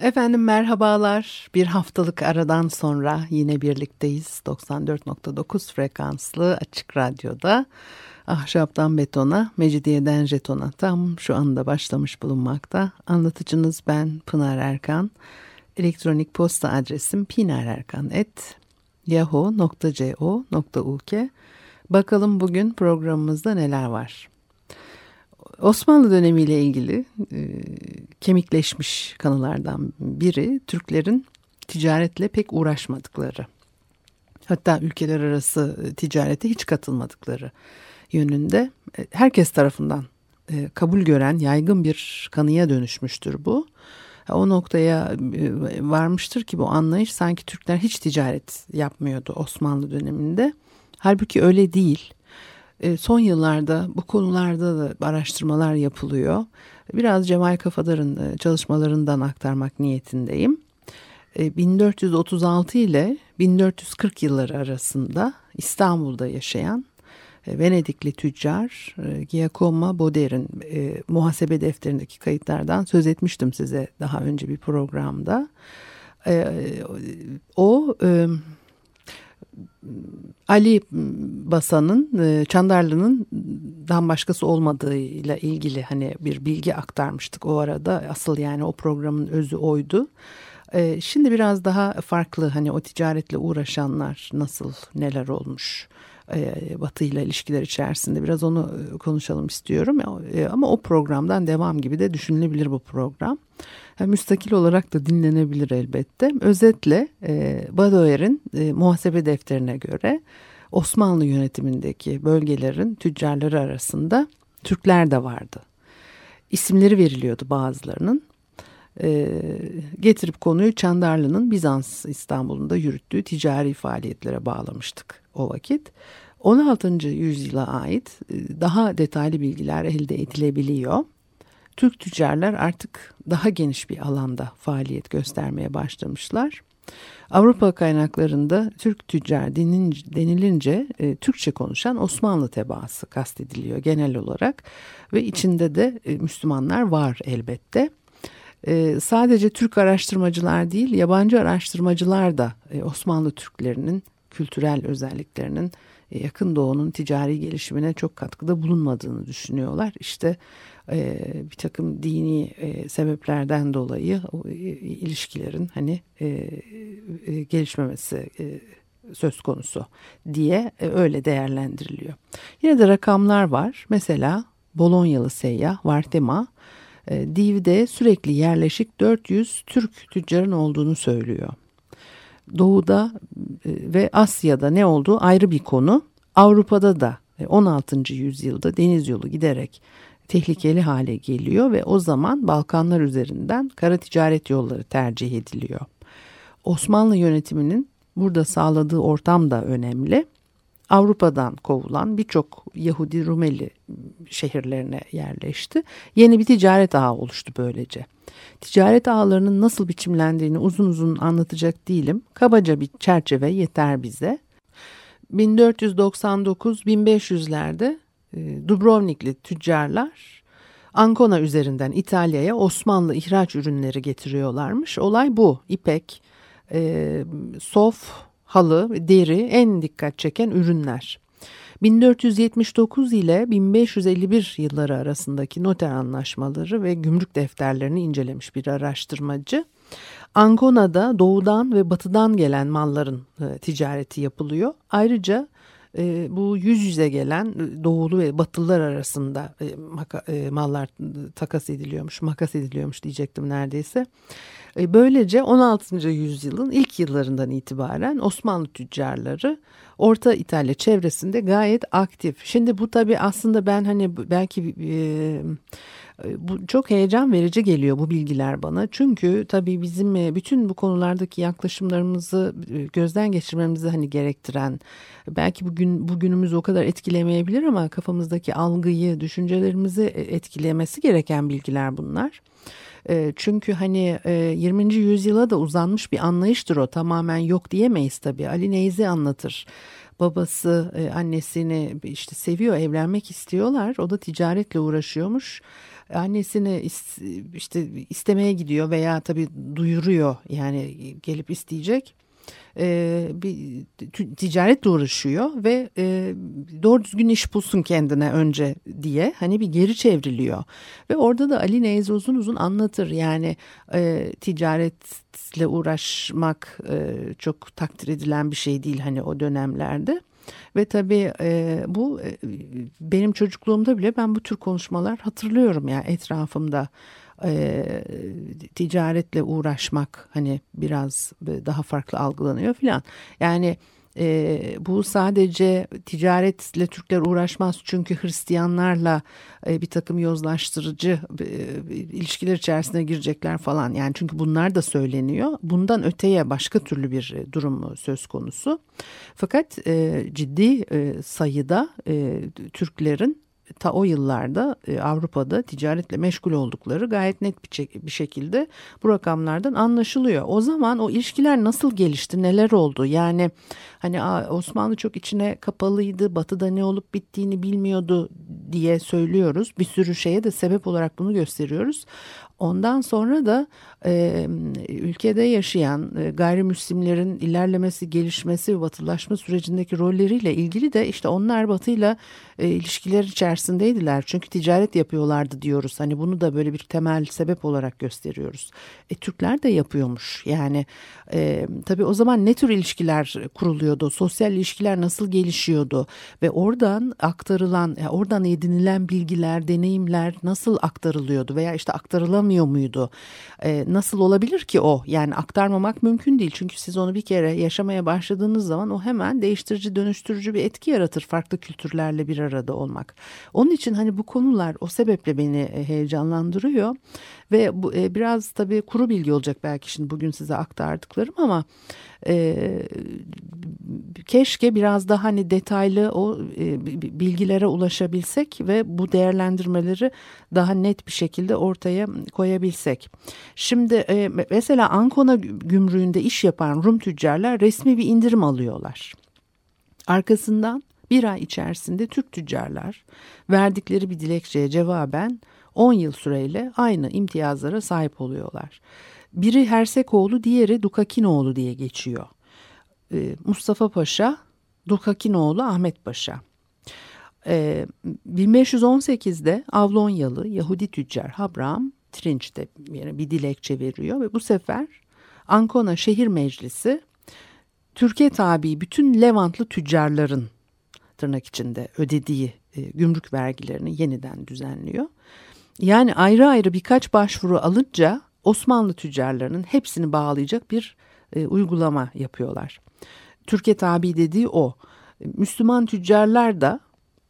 Efendim merhabalar. Bir haftalık aradan sonra yine birlikteyiz. 94.9 frekanslı açık radyoda. Ahşaptan betona, mecidiyeden jetona tam şu anda başlamış bulunmakta. Anlatıcınız ben Pınar Erkan. Elektronik posta adresim pinarerkan.yahoo.co.uk Bakalım bugün programımızda neler var. Osmanlı dönemiyle ilgili e, kemikleşmiş kanılardan biri Türklerin ticaretle pek uğraşmadıkları. Hatta ülkeler arası e, ticarete hiç katılmadıkları yönünde e, herkes tarafından e, kabul gören yaygın bir kanıya dönüşmüştür bu. O noktaya varmıştır ki bu anlayış sanki Türkler hiç ticaret yapmıyordu Osmanlı döneminde. Halbuki öyle değil. E, son yıllarda bu konularda da araştırmalar yapılıyor. Biraz Cemal Kafadar'ın e, çalışmalarından aktarmak niyetindeyim. 1436 e, ile 1440 yılları arasında İstanbul'da yaşayan Venedikli tüccar Giacomo Boder'in muhasebe defterindeki kayıtlardan söz etmiştim size daha önce bir programda. O Ali Basan'ın e, Çandarlı'nın dan başkası olmadığıyla ilgili hani bir bilgi aktarmıştık o arada. Asıl yani o programın özü oydu. E, şimdi biraz daha farklı hani o ticaretle uğraşanlar nasıl neler olmuş Batı ile ilişkiler içerisinde biraz onu konuşalım istiyorum. Ama o programdan devam gibi de düşünülebilir bu program. Müstakil olarak da dinlenebilir elbette. Özetle e, Badoer'in e, muhasebe defterine göre Osmanlı yönetimindeki bölgelerin tüccarları arasında Türkler de vardı. İsimleri veriliyordu bazılarının. E, getirip konuyu Çandarlı'nın Bizans İstanbul'unda yürüttüğü ticari faaliyetlere bağlamıştık o vakit. 16. yüzyıla ait e, daha detaylı bilgiler elde edilebiliyor. Türk tüccarlar artık daha geniş bir alanda faaliyet göstermeye başlamışlar. Avrupa kaynaklarında Türk tüccar denilince e, Türkçe konuşan Osmanlı tebaası kastediliyor genel olarak ve içinde de e, Müslümanlar var elbette. E, sadece Türk araştırmacılar değil yabancı araştırmacılar da e, Osmanlı Türklerinin kültürel özelliklerinin e, yakın doğunun ticari gelişimine çok katkıda bulunmadığını düşünüyorlar. İşte e, bir takım dini e, sebeplerden dolayı o e, ilişkilerin hani e, e, gelişmemesi e, söz konusu diye e, öyle değerlendiriliyor. Yine de rakamlar var. Mesela Bolonyalı seyyah Vartema Div'de sürekli yerleşik 400 Türk tüccarın olduğunu söylüyor. Doğu'da e, ve Asya'da ne olduğu ayrı bir konu. Avrupa'da da 16. E, yüzyılda deniz yolu giderek tehlikeli hale geliyor ve o zaman Balkanlar üzerinden kara ticaret yolları tercih ediliyor. Osmanlı yönetiminin burada sağladığı ortam da önemli. Avrupa'dan kovulan birçok Yahudi Rumeli şehirlerine yerleşti. Yeni bir ticaret ağı oluştu böylece. Ticaret ağlarının nasıl biçimlendiğini uzun uzun anlatacak değilim. Kabaca bir çerçeve yeter bize. 1499-1500'lerde e, Dubrovnikli tüccarlar Ancona üzerinden İtalya'ya Osmanlı ihraç ürünleri getiriyorlarmış. Olay bu. İpek, e, sof, halı, deri en dikkat çeken ürünler. 1479 ile 1551 yılları arasındaki noter anlaşmaları ve gümrük defterlerini incelemiş bir araştırmacı. Ancona'da doğudan ve batıdan gelen malların e, ticareti yapılıyor. Ayrıca e, bu yüz yüze gelen e, doğulu ve batılılar arasında mallar takas ediliyormuş, makas ediliyormuş diyecektim neredeyse. E, böylece 16. yüzyılın ilk yıllarından itibaren Osmanlı tüccarları Orta İtalya çevresinde gayet aktif. Şimdi bu tabi aslında ben hani belki E, bu çok heyecan verici geliyor bu bilgiler bana. Çünkü tabii bizim e, bütün bu konulardaki yaklaşımlarımızı e, gözden geçirmemizi hani gerektiren belki bugün bugünümüz o kadar etkilemeyebilir ama kafamızdaki algıyı, düşüncelerimizi etkilemesi gereken bilgiler bunlar. Çünkü hani 20. yüzyıla da uzanmış bir anlayıştır o. Tamamen yok diyemeyiz tabii. Ali Neyzi anlatır babası annesini işte seviyor evlenmek istiyorlar o da ticaretle uğraşıyormuş annesini işte istemeye gidiyor veya tabii duyuruyor yani gelip isteyecek. E, bir ticaretle uğraşıyor ve e, doğru düzgün iş bulsun kendine önce diye hani bir geri çevriliyor. Ve orada da Ali Neyzi uzun uzun anlatır. Yani e, ticaretle uğraşmak e, çok takdir edilen bir şey değil hani o dönemlerde ve tabii e, bu e, benim çocukluğumda bile ben bu tür konuşmalar hatırlıyorum ya yani etrafımda e, ticaretle uğraşmak hani biraz daha farklı algılanıyor filan. Yani e, bu sadece ticaretle Türkler uğraşmaz çünkü Hristiyanlarla e, bir takım yozlaştırıcı e, ilişkiler içerisine girecekler falan. Yani çünkü bunlar da söyleniyor. Bundan öteye başka türlü bir e, durum söz konusu. Fakat e, ciddi e, sayıda e, Türklerin ta o yıllarda e, Avrupa'da ticaretle meşgul oldukları gayet net bir, bir şekilde bu rakamlardan anlaşılıyor. O zaman o ilişkiler nasıl gelişti, neler oldu? Yani hani Osmanlı çok içine kapalıydı, batıda ne olup bittiğini bilmiyordu diye söylüyoruz. Bir sürü şeye de sebep olarak bunu gösteriyoruz. Ondan sonra da e, ülkede yaşayan e, gayrimüslimlerin ilerlemesi, gelişmesi batılaşma sürecindeki rolleriyle ilgili de işte onlar batıyla e, ilişkiler içerisindeydiler. Çünkü ticaret yapıyorlardı diyoruz. Hani bunu da böyle bir temel sebep olarak gösteriyoruz. E, Türkler de yapıyormuş. Yani e, tabii o zaman ne tür ilişkiler kuruluyordu? Sosyal ilişkiler nasıl gelişiyordu? Ve oradan aktarılan, yani oradan edinilen bilgiler, deneyimler nasıl aktarılıyordu? Veya işte aktarılamıyor muydu? E, nasıl olabilir ki o? Yani aktarmamak mümkün değil. Çünkü siz onu bir kere yaşamaya başladığınız zaman o hemen değiştirici, dönüştürücü bir etki yaratır farklı kültürlerle bir arada olmak. Onun için hani bu konular o sebeple beni e, heyecanlandırıyor ve bu e, biraz tabii kuru bilgi olacak belki şimdi bugün size aktardıklarım ama e, keşke biraz daha hani detaylı o e, bilgilere ulaşabilsek ve bu değerlendirmeleri daha net bir şekilde ortaya koyabilsek. Şimdi e, mesela Ankona gümrüğünde iş yapan Rum tüccarlar resmi bir indirim alıyorlar. Arkasından bir ay içerisinde Türk tüccarlar verdikleri bir dilekçeye cevaben 10 yıl süreyle aynı imtiyazlara sahip oluyorlar. Biri Hersekoğlu, diğeri Dukakinoğlu diye geçiyor. Ee, Mustafa Paşa, Dukakinoğlu Ahmet Paşa. Ee, 1518'de Avlonyalı Yahudi tüccar Abraham Trinç'te yani bir dilekçe veriyor ve bu sefer Ankona Şehir Meclisi Türkiye tabi bütün Levantlı tüccarların tırnak içinde ödediği e, gümrük vergilerini yeniden düzenliyor. Yani ayrı ayrı birkaç başvuru alınca Osmanlı tüccarlarının hepsini bağlayacak bir e, uygulama yapıyorlar. Türkiye tabi dediği o. Müslüman tüccarlar da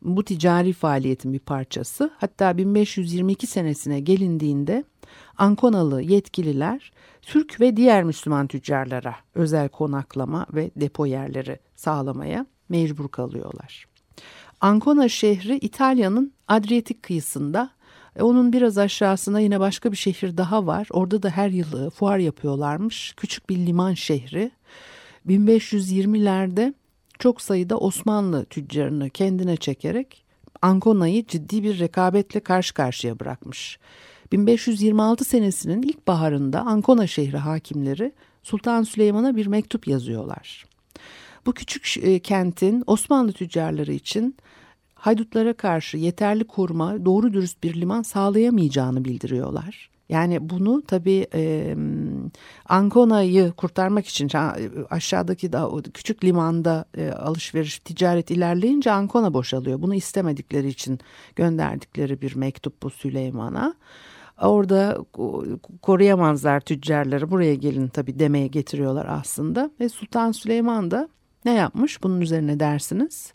bu ticari faaliyetin bir parçası. Hatta 1522 senesine gelindiğinde Ankonalı yetkililer Türk ve diğer Müslüman tüccarlara özel konaklama ve depo yerleri sağlamaya mecbur kalıyorlar. Ancona şehri İtalya'nın Adriyatik kıyısında. E, onun biraz aşağısına yine başka bir şehir daha var. Orada da her yıl e, fuar yapıyorlarmış. Küçük bir liman şehri. 1520'lerde çok sayıda Osmanlı tüccarını kendine çekerek Ancona'yı ciddi bir rekabetle karşı karşıya bırakmış. 1526 senesinin ilk baharında Ancona şehri hakimleri Sultan Süleyman'a bir mektup yazıyorlar. Bu küçük e, kentin Osmanlı tüccarları için haydutlara karşı yeterli koruma, doğru dürüst bir liman sağlayamayacağını bildiriyorlar. Yani bunu tabii e, Ancona'yı kurtarmak için aşağıdaki da küçük limanda e, alışveriş ticaret ilerleyince Ancona boşalıyor. Bunu istemedikleri için gönderdikleri bir mektup bu Süleyman'a. Orada koruyamazlar tüccarları buraya gelin tabii demeye getiriyorlar aslında. Ve Sultan Süleyman da ne yapmış bunun üzerine dersiniz?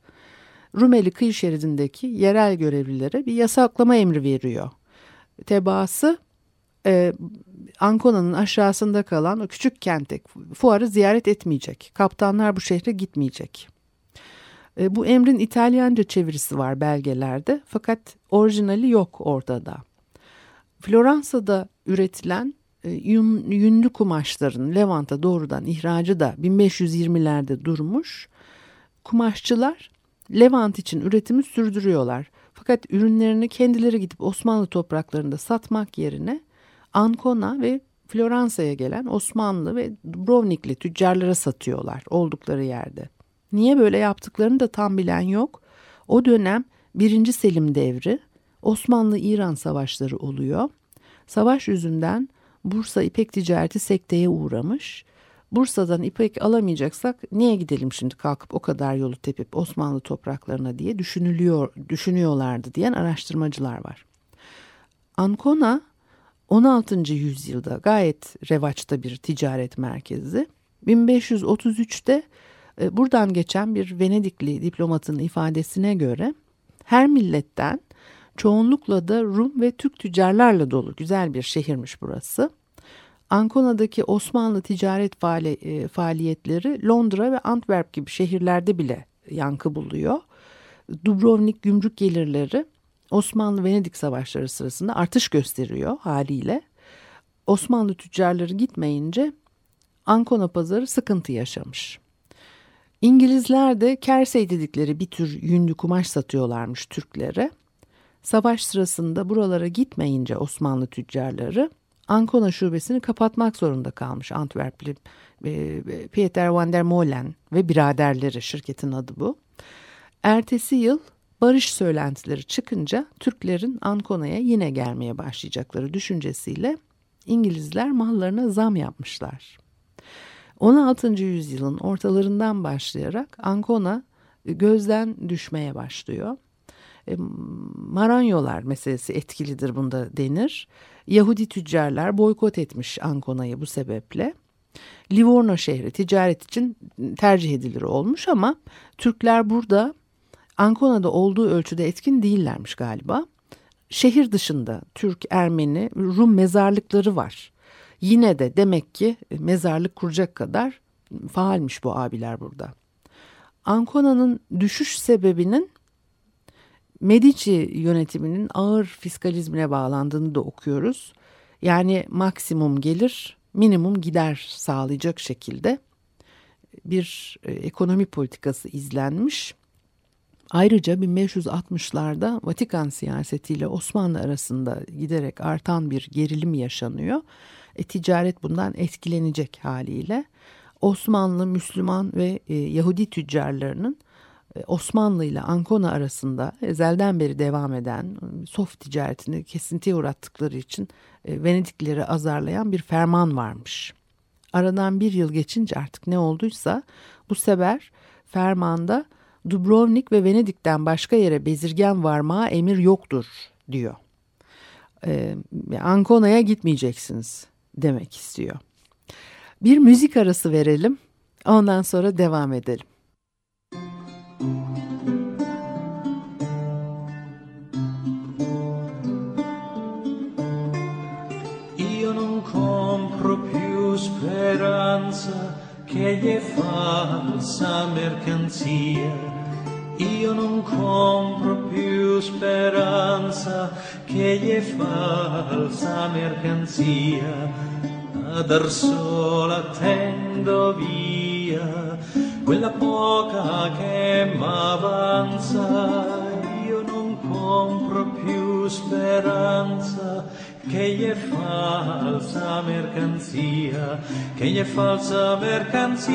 Rumeli kıyı şeridindeki yerel görevlilere bir yasaklama emri veriyor. tebaası e, Ancona'nın aşağısında kalan o küçük kente fuarı ziyaret etmeyecek. Kaptanlar bu şehre gitmeyecek. E, bu emrin İtalyanca çevirisi var belgelerde fakat orijinali yok ortada. Floransa'da üretilen e, yün, yünlü kumaşların Levant'a doğrudan ihracı da 1520'lerde durmuş. Kumaşçılar Levant için üretimi sürdürüyorlar. Fakat ürünlerini kendileri gidip Osmanlı topraklarında satmak yerine Ancona ve Floransa'ya gelen Osmanlı ve Dubrovnikli tüccarlara satıyorlar oldukları yerde. Niye böyle yaptıklarını da tam bilen yok. O dönem 1. Selim devri Osmanlı-İran savaşları oluyor. Savaş yüzünden Bursa ipek ticareti sekteye uğramış. Bursa'dan ipek alamayacaksak niye gidelim şimdi kalkıp o kadar yolu tepip Osmanlı topraklarına diye düşünülüyor, düşünüyorlardı diyen araştırmacılar var. Ancona 16. yüzyılda gayet revaçta bir ticaret merkezi. 1533'te e, buradan geçen bir Venedikli diplomatın ifadesine göre her milletten çoğunlukla da Rum ve Türk tüccarlarla dolu güzel bir şehirmiş burası. Ancona'daki Osmanlı ticaret e, faaliyetleri Londra ve Antwerp gibi şehirlerde bile yankı buluyor. Dubrovnik gümrük gelirleri Osmanlı-Venedik savaşları sırasında artış gösteriyor haliyle. Osmanlı tüccarları gitmeyince Ancona pazarı sıkıntı yaşamış. İngilizler de kersey dedikleri bir tür yünlü kumaş satıyorlarmış Türklere. Savaş sırasında buralara gitmeyince Osmanlı tüccarları Ancona şubesini kapatmak zorunda kalmış Antwerpli e, Pieter van der Molen ve biraderleri şirketin adı bu. Ertesi yıl barış söylentileri çıkınca Türklerin Ancona'ya yine gelmeye başlayacakları düşüncesiyle İngilizler mallarına zam yapmışlar. 16. yüzyılın ortalarından başlayarak Ancona gözden düşmeye başlıyor. E, Maranyolar meselesi etkilidir bunda denir. Yahudi tüccarlar boykot etmiş Ancona'yı bu sebeple. Livorno şehri ticaret için tercih edilir olmuş ama Türkler burada Ancona'da olduğu ölçüde etkin değillermiş galiba. Şehir dışında Türk, Ermeni, Rum mezarlıkları var. Yine de demek ki mezarlık kuracak kadar faalmiş bu abiler burada. Ancona'nın düşüş sebebinin Medici yönetiminin ağır fiskalizmine bağlandığını da okuyoruz. Yani maksimum gelir, minimum gider sağlayacak şekilde bir e, ekonomi politikası izlenmiş. Ayrıca 1560'larda Vatikan siyasetiyle Osmanlı arasında giderek artan bir gerilim yaşanıyor. E, ticaret bundan etkilenecek haliyle. Osmanlı, Müslüman ve e, Yahudi tüccarlarının Osmanlı ile Ancona arasında ezelden beri devam eden e, soft ticaretini kesintiye uğrattıkları için e, Venediklileri azarlayan bir ferman varmış. Aradan bir yıl geçince artık ne olduysa bu sefer fermanda Dubrovnik ve Venedik'ten başka yere bezirgen varmaya emir yoktur diyor. Ee, Ancona'ya gitmeyeceksiniz demek istiyor. Bir müzik arası verelim ondan sonra devam edelim. Speranza che è falsa mercanzia. Io non compro più speranza che è falsa mercanzia. A dar tendo via quella poca che m'avanza. Io non compro più speranza che è falsa mercanzia, che è falsa mercanzia.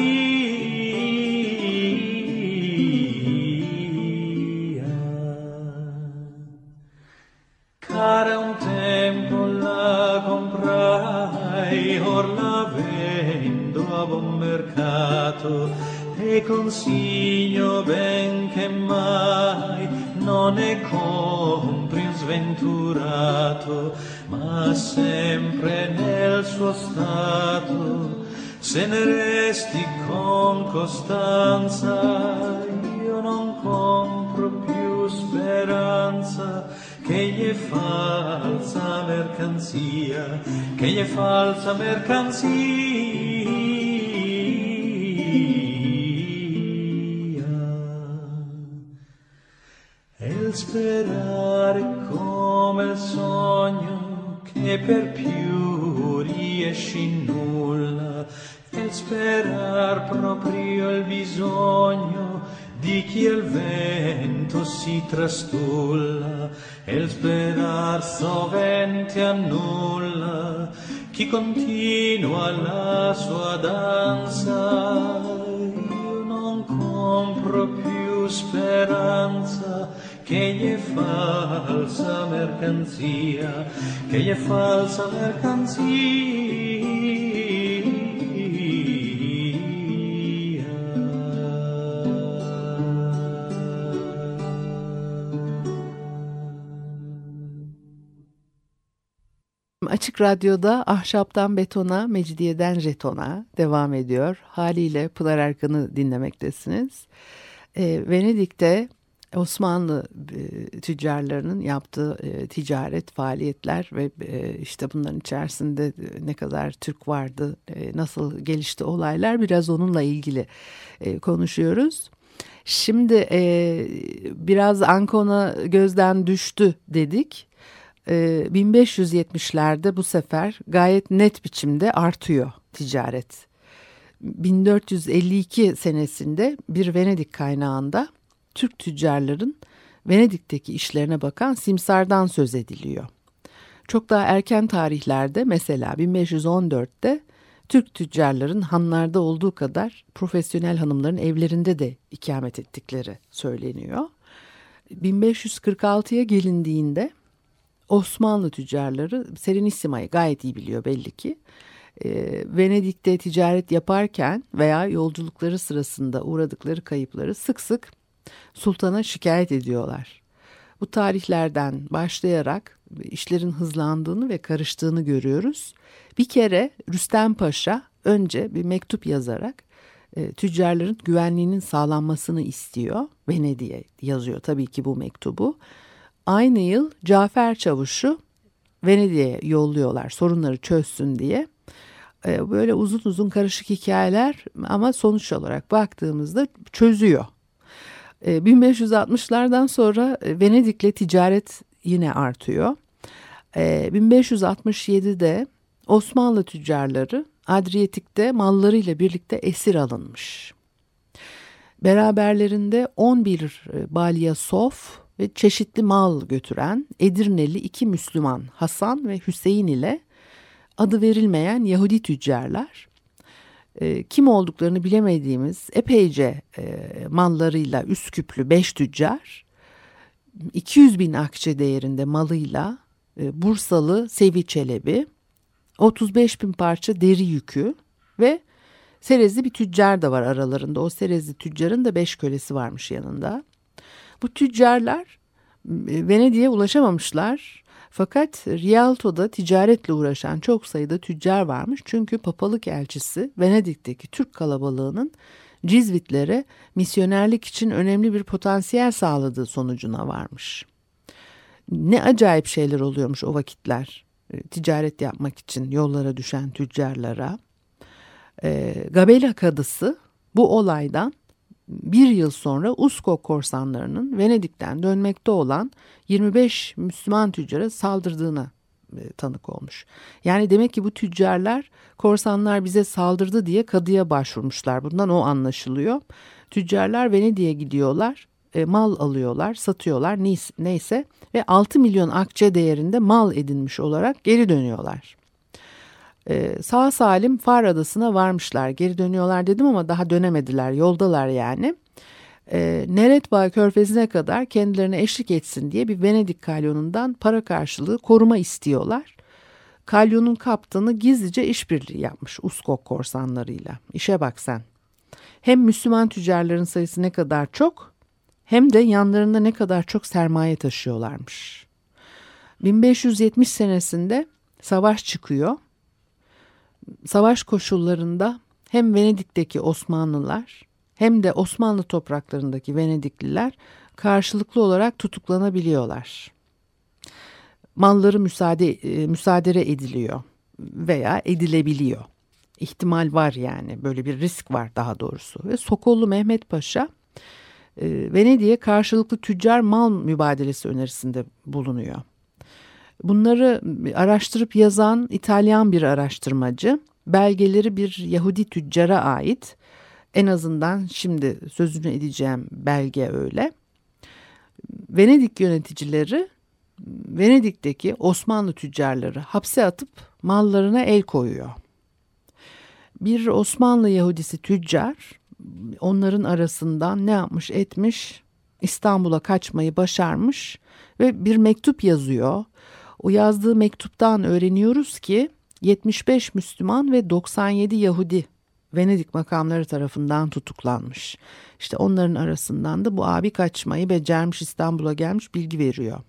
Cara un tempo la comprai, or la vendo a buon mercato e consiglio ben che mai non compri un sventurato ma sempre nel suo stato, se ne resti con costanza, io non compro più speranza che gli è falsa mercanzia, che gli è falsa mercanzia. Il sperare come il sogno che per più riesci nulla, e sperar proprio il bisogno di chi al vento si trastulla, e sperar sovente annulla chi continua la sua danza. Io non compro più speranza che è falsa mercanzia, che è falsa mercanzia. Açık Radyo'da Ahşaptan Betona, Mecidiyeden Jeton'a devam ediyor. Haliyle Pınar Erkan'ı dinlemektesiniz. E, Venedik'te Osmanlı e, tüccarlarının yaptığı e, ticaret, faaliyetler ve e, işte bunların içerisinde e, ne kadar Türk vardı, e, nasıl gelişti olaylar biraz onunla ilgili e, konuşuyoruz. Şimdi e, biraz Ankona gözden düştü dedik. E, 1570'lerde bu sefer gayet net biçimde artıyor ticaret. 1452 senesinde bir Venedik kaynağında Türk tüccarların Venedik'teki işlerine bakan simsardan söz ediliyor. Çok daha erken tarihlerde mesela 1514'te Türk tüccarların hanlarda olduğu kadar profesyonel hanımların evlerinde de ikamet ettikleri söyleniyor. 1546'ya gelindiğinde Osmanlı tüccarları Serenissima'yı gayet iyi biliyor belli ki. E, Venedik'te ticaret yaparken veya yolculukları sırasında uğradıkları kayıpları sık sık sultana şikayet ediyorlar. Bu tarihlerden başlayarak işlerin hızlandığını ve karıştığını görüyoruz. Bir kere Rüstem Paşa önce bir mektup yazarak e, tüccarların güvenliğinin sağlanmasını istiyor. Venedik'e yazıyor tabii ki bu mektubu. Aynı yıl Cafer Çavuş'u Venedik'e yolluyorlar sorunları çözsün diye. E, böyle uzun uzun karışık hikayeler ama sonuç olarak baktığımızda çözüyor 1560'lardan sonra Venedik'le ticaret yine artıyor. 1567'de Osmanlı tüccarları Adriyatik'te mallarıyla birlikte esir alınmış. Beraberlerinde 11 balya sof ve çeşitli mal götüren Edirneli iki Müslüman Hasan ve Hüseyin ile adı verilmeyen Yahudi tüccarlar e, kim olduklarını bilemediğimiz epeyce e, mallarıyla Üsküplü beş tüccar 200 bin akçe değerinde malıyla e, Bursalı Sevi Çelebi 35 bin parça deri yükü ve Serezli bir tüccar da var aralarında. O Serezli tüccarın da beş kölesi varmış yanında. Bu tüccarlar e, Venedik'e ulaşamamışlar. Fakat Rialto'da ticaretle uğraşan çok sayıda tüccar varmış. Çünkü papalık elçisi Venedik'teki Türk kalabalığının Cizvitlere misyonerlik için önemli bir potansiyel sağladığı sonucuna varmış. Ne acayip şeyler oluyormuş o vakitler e, ticaret yapmak için yollara düşen tüccarlara. E, Gabela kadısı bu olaydan bir yıl sonra Usko korsanlarının Venedik'ten dönmekte olan 25 Müslüman tüccara saldırdığına e, tanık olmuş. Yani demek ki bu tüccarlar korsanlar bize saldırdı diye kadıya başvurmuşlar. Bundan o anlaşılıyor. Tüccarlar Venedik'e gidiyorlar, e, mal alıyorlar, satıyorlar neyse ve 6 milyon akçe değerinde mal edinmiş olarak geri dönüyorlar. Ee, sağ salim Far Adası'na varmışlar. Geri dönüyorlar dedim ama daha dönemediler. Yoldalar yani. Ee, Neretba Körfezi'ne kadar kendilerine eşlik etsin diye bir Venedik kalyonundan para karşılığı koruma istiyorlar. Kalyonun kaptanı gizlice işbirliği yapmış Uskok korsanlarıyla. İşe bak sen. Hem Müslüman tüccarların sayısı ne kadar çok hem de yanlarında ne kadar çok sermaye taşıyorlarmış. 1570 senesinde savaş çıkıyor savaş koşullarında hem Venedik'teki Osmanlılar hem de Osmanlı topraklarındaki Venedikliler karşılıklı olarak tutuklanabiliyorlar. malları müsaade e, müsaade ediliyor veya edilebiliyor. İhtimal var yani böyle bir risk var daha doğrusu. Ve Sokollu Mehmet Paşa e, Venedik'e karşılıklı tüccar mal mübadelesi önerisinde bulunuyor. Bunları araştırıp yazan İtalyan bir araştırmacı belgeleri bir Yahudi tüccara ait. En azından şimdi sözünü edeceğim belge öyle. Venedik yöneticileri Venedik'teki Osmanlı tüccarları hapse atıp mallarına el koyuyor. Bir Osmanlı Yahudisi tüccar onların arasından ne yapmış etmiş İstanbul'a kaçmayı başarmış ve bir mektup yazıyor. O yazdığı mektuptan öğreniyoruz ki 75 Müslüman ve 97 Yahudi Venedik makamları tarafından tutuklanmış. İşte onların arasından da bu abi kaçmayı becermiş İstanbul'a gelmiş bilgi veriyor.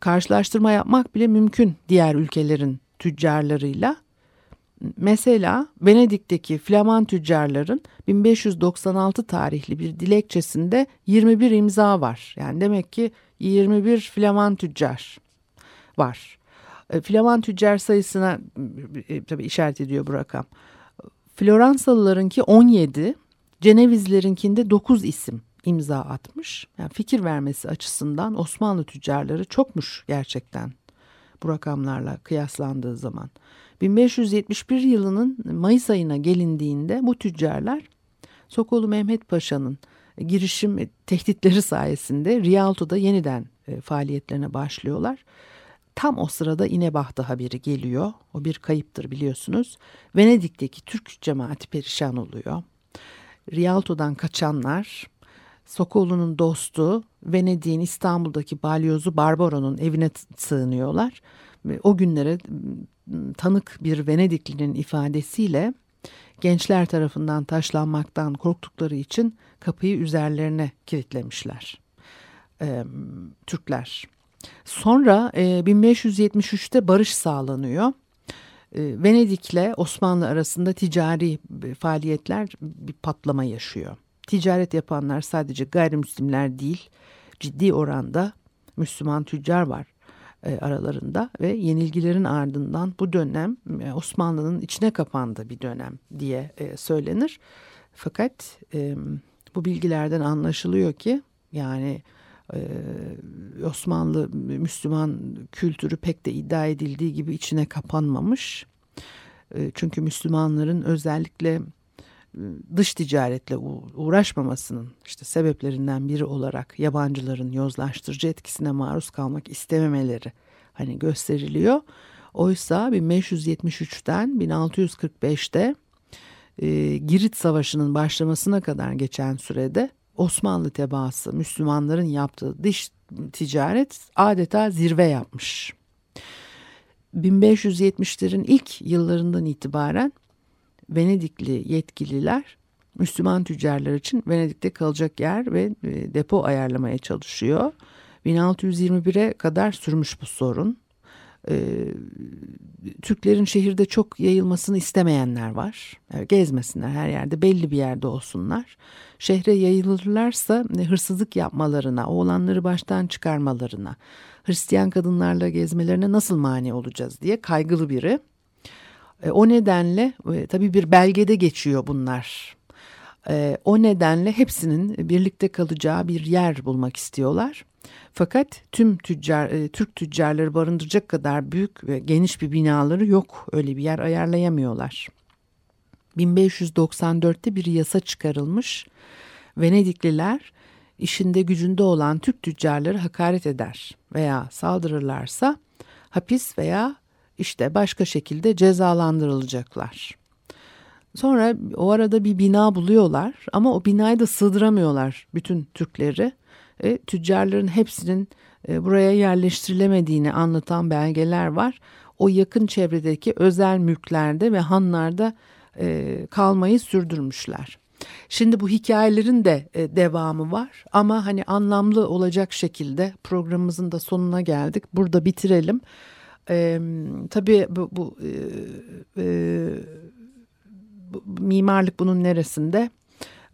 Karşılaştırma yapmak bile mümkün diğer ülkelerin tüccarlarıyla. Mesela Venedik'teki Flaman tüccarların 1596 tarihli bir dilekçesinde 21 imza var. Yani demek ki 21 Flaman tüccar var. E, Flaman tüccar sayısına e, tabii işaret ediyor bu rakam. Floransalılarınki 17, Cenevizlerinkinde 9 isim imza atmış. Yani fikir vermesi açısından Osmanlı tüccarları çokmuş gerçekten bu rakamlarla kıyaslandığı zaman. 1571 yılının Mayıs ayına gelindiğinde bu tüccarlar Sokolu Mehmet Paşa'nın girişim tehditleri sayesinde Rialto'da yeniden e, faaliyetlerine başlıyorlar. Tam o sırada İnebahtı haberi geliyor. O bir kayıptır biliyorsunuz. Venedik'teki Türk cemaati perişan oluyor. Rialto'dan kaçanlar Sokolu'nun dostu Venedik'in İstanbul'daki balyozu Barbaro'nun evine sığınıyorlar. O günlere tanık bir Venediklinin ifadesiyle gençler tarafından taşlanmaktan korktukları için kapıyı üzerlerine kilitlemişler. Ee, Türkler. Sonra e, 1573'te barış sağlanıyor. E, Venedik'le Osmanlı arasında ticari faaliyetler bir patlama yaşıyor. Ticaret yapanlar sadece gayrimüslimler değil, ciddi oranda Müslüman tüccar var e, aralarında ve yenilgilerin ardından bu dönem e, Osmanlı'nın içine kapandığı bir dönem diye e, söylenir. Fakat e, bu bilgilerden anlaşılıyor ki yani e, Osmanlı Müslüman kültürü pek de iddia edildiği gibi içine kapanmamış. E, çünkü Müslümanların özellikle e, dış ticaretle uğraşmamasının işte sebeplerinden biri olarak yabancıların yozlaştırıcı etkisine maruz kalmak istememeleri hani gösteriliyor. Oysa 1573'ten 1645'te e, Girit Savaşı'nın başlamasına kadar geçen sürede Osmanlı tebaası Müslümanların yaptığı dış ticaret adeta zirve yapmış. 1570'lerin ilk yıllarından itibaren Venedikli yetkililer Müslüman tüccarlar için Venedik'te kalacak yer ve e, depo ayarlamaya çalışıyor. 1621'e kadar sürmüş bu sorun. Ee, Türklerin şehirde çok yayılmasını istemeyenler var. Gezmesinler her yerde belli bir yerde olsunlar. Şehre yayılırlarsa e, hırsızlık yapmalarına, oğlanları baştan çıkarmalarına, Hristiyan kadınlarla gezmelerine nasıl mani olacağız diye kaygılı biri. E, o nedenle e, tabii bir belgede geçiyor bunlar. O nedenle hepsinin birlikte kalacağı bir yer bulmak istiyorlar. Fakat tüm tüccar, e, Türk tüccarları barındıracak kadar büyük ve geniş bir binaları yok. Öyle bir yer ayarlayamıyorlar. 1594'te bir yasa çıkarılmış. Venedikliler işinde gücünde olan Türk tüccarları hakaret eder veya saldırırlarsa hapis veya işte başka şekilde cezalandırılacaklar. Sonra o arada bir bina buluyorlar ama o binayı da sığdıramıyorlar bütün Türkleri. E, tüccarların hepsinin e, buraya yerleştirilemediğini anlatan belgeler var. O yakın çevredeki özel mülklerde ve hanlarda e, kalmayı sürdürmüşler. Şimdi bu hikayelerin de e, devamı var ama hani anlamlı olacak şekilde programımızın da sonuna geldik. Burada bitirelim. E, tabii bu, bu, e, e, mimarlık bunun neresinde?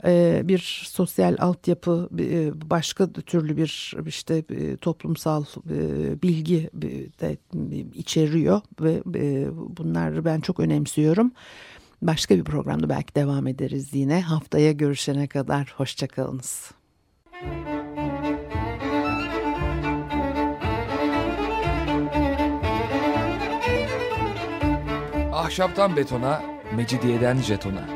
E, bir sosyal altyapı, e, başka türlü bir işte e, toplumsal bilgi de içeriyor ve bunları ben çok önemsiyorum. Başka bir programda belki devam ederiz yine. Haftaya görüşene kadar hoşçakalınız. Ahşaptan betona, mecidiyeden jetona.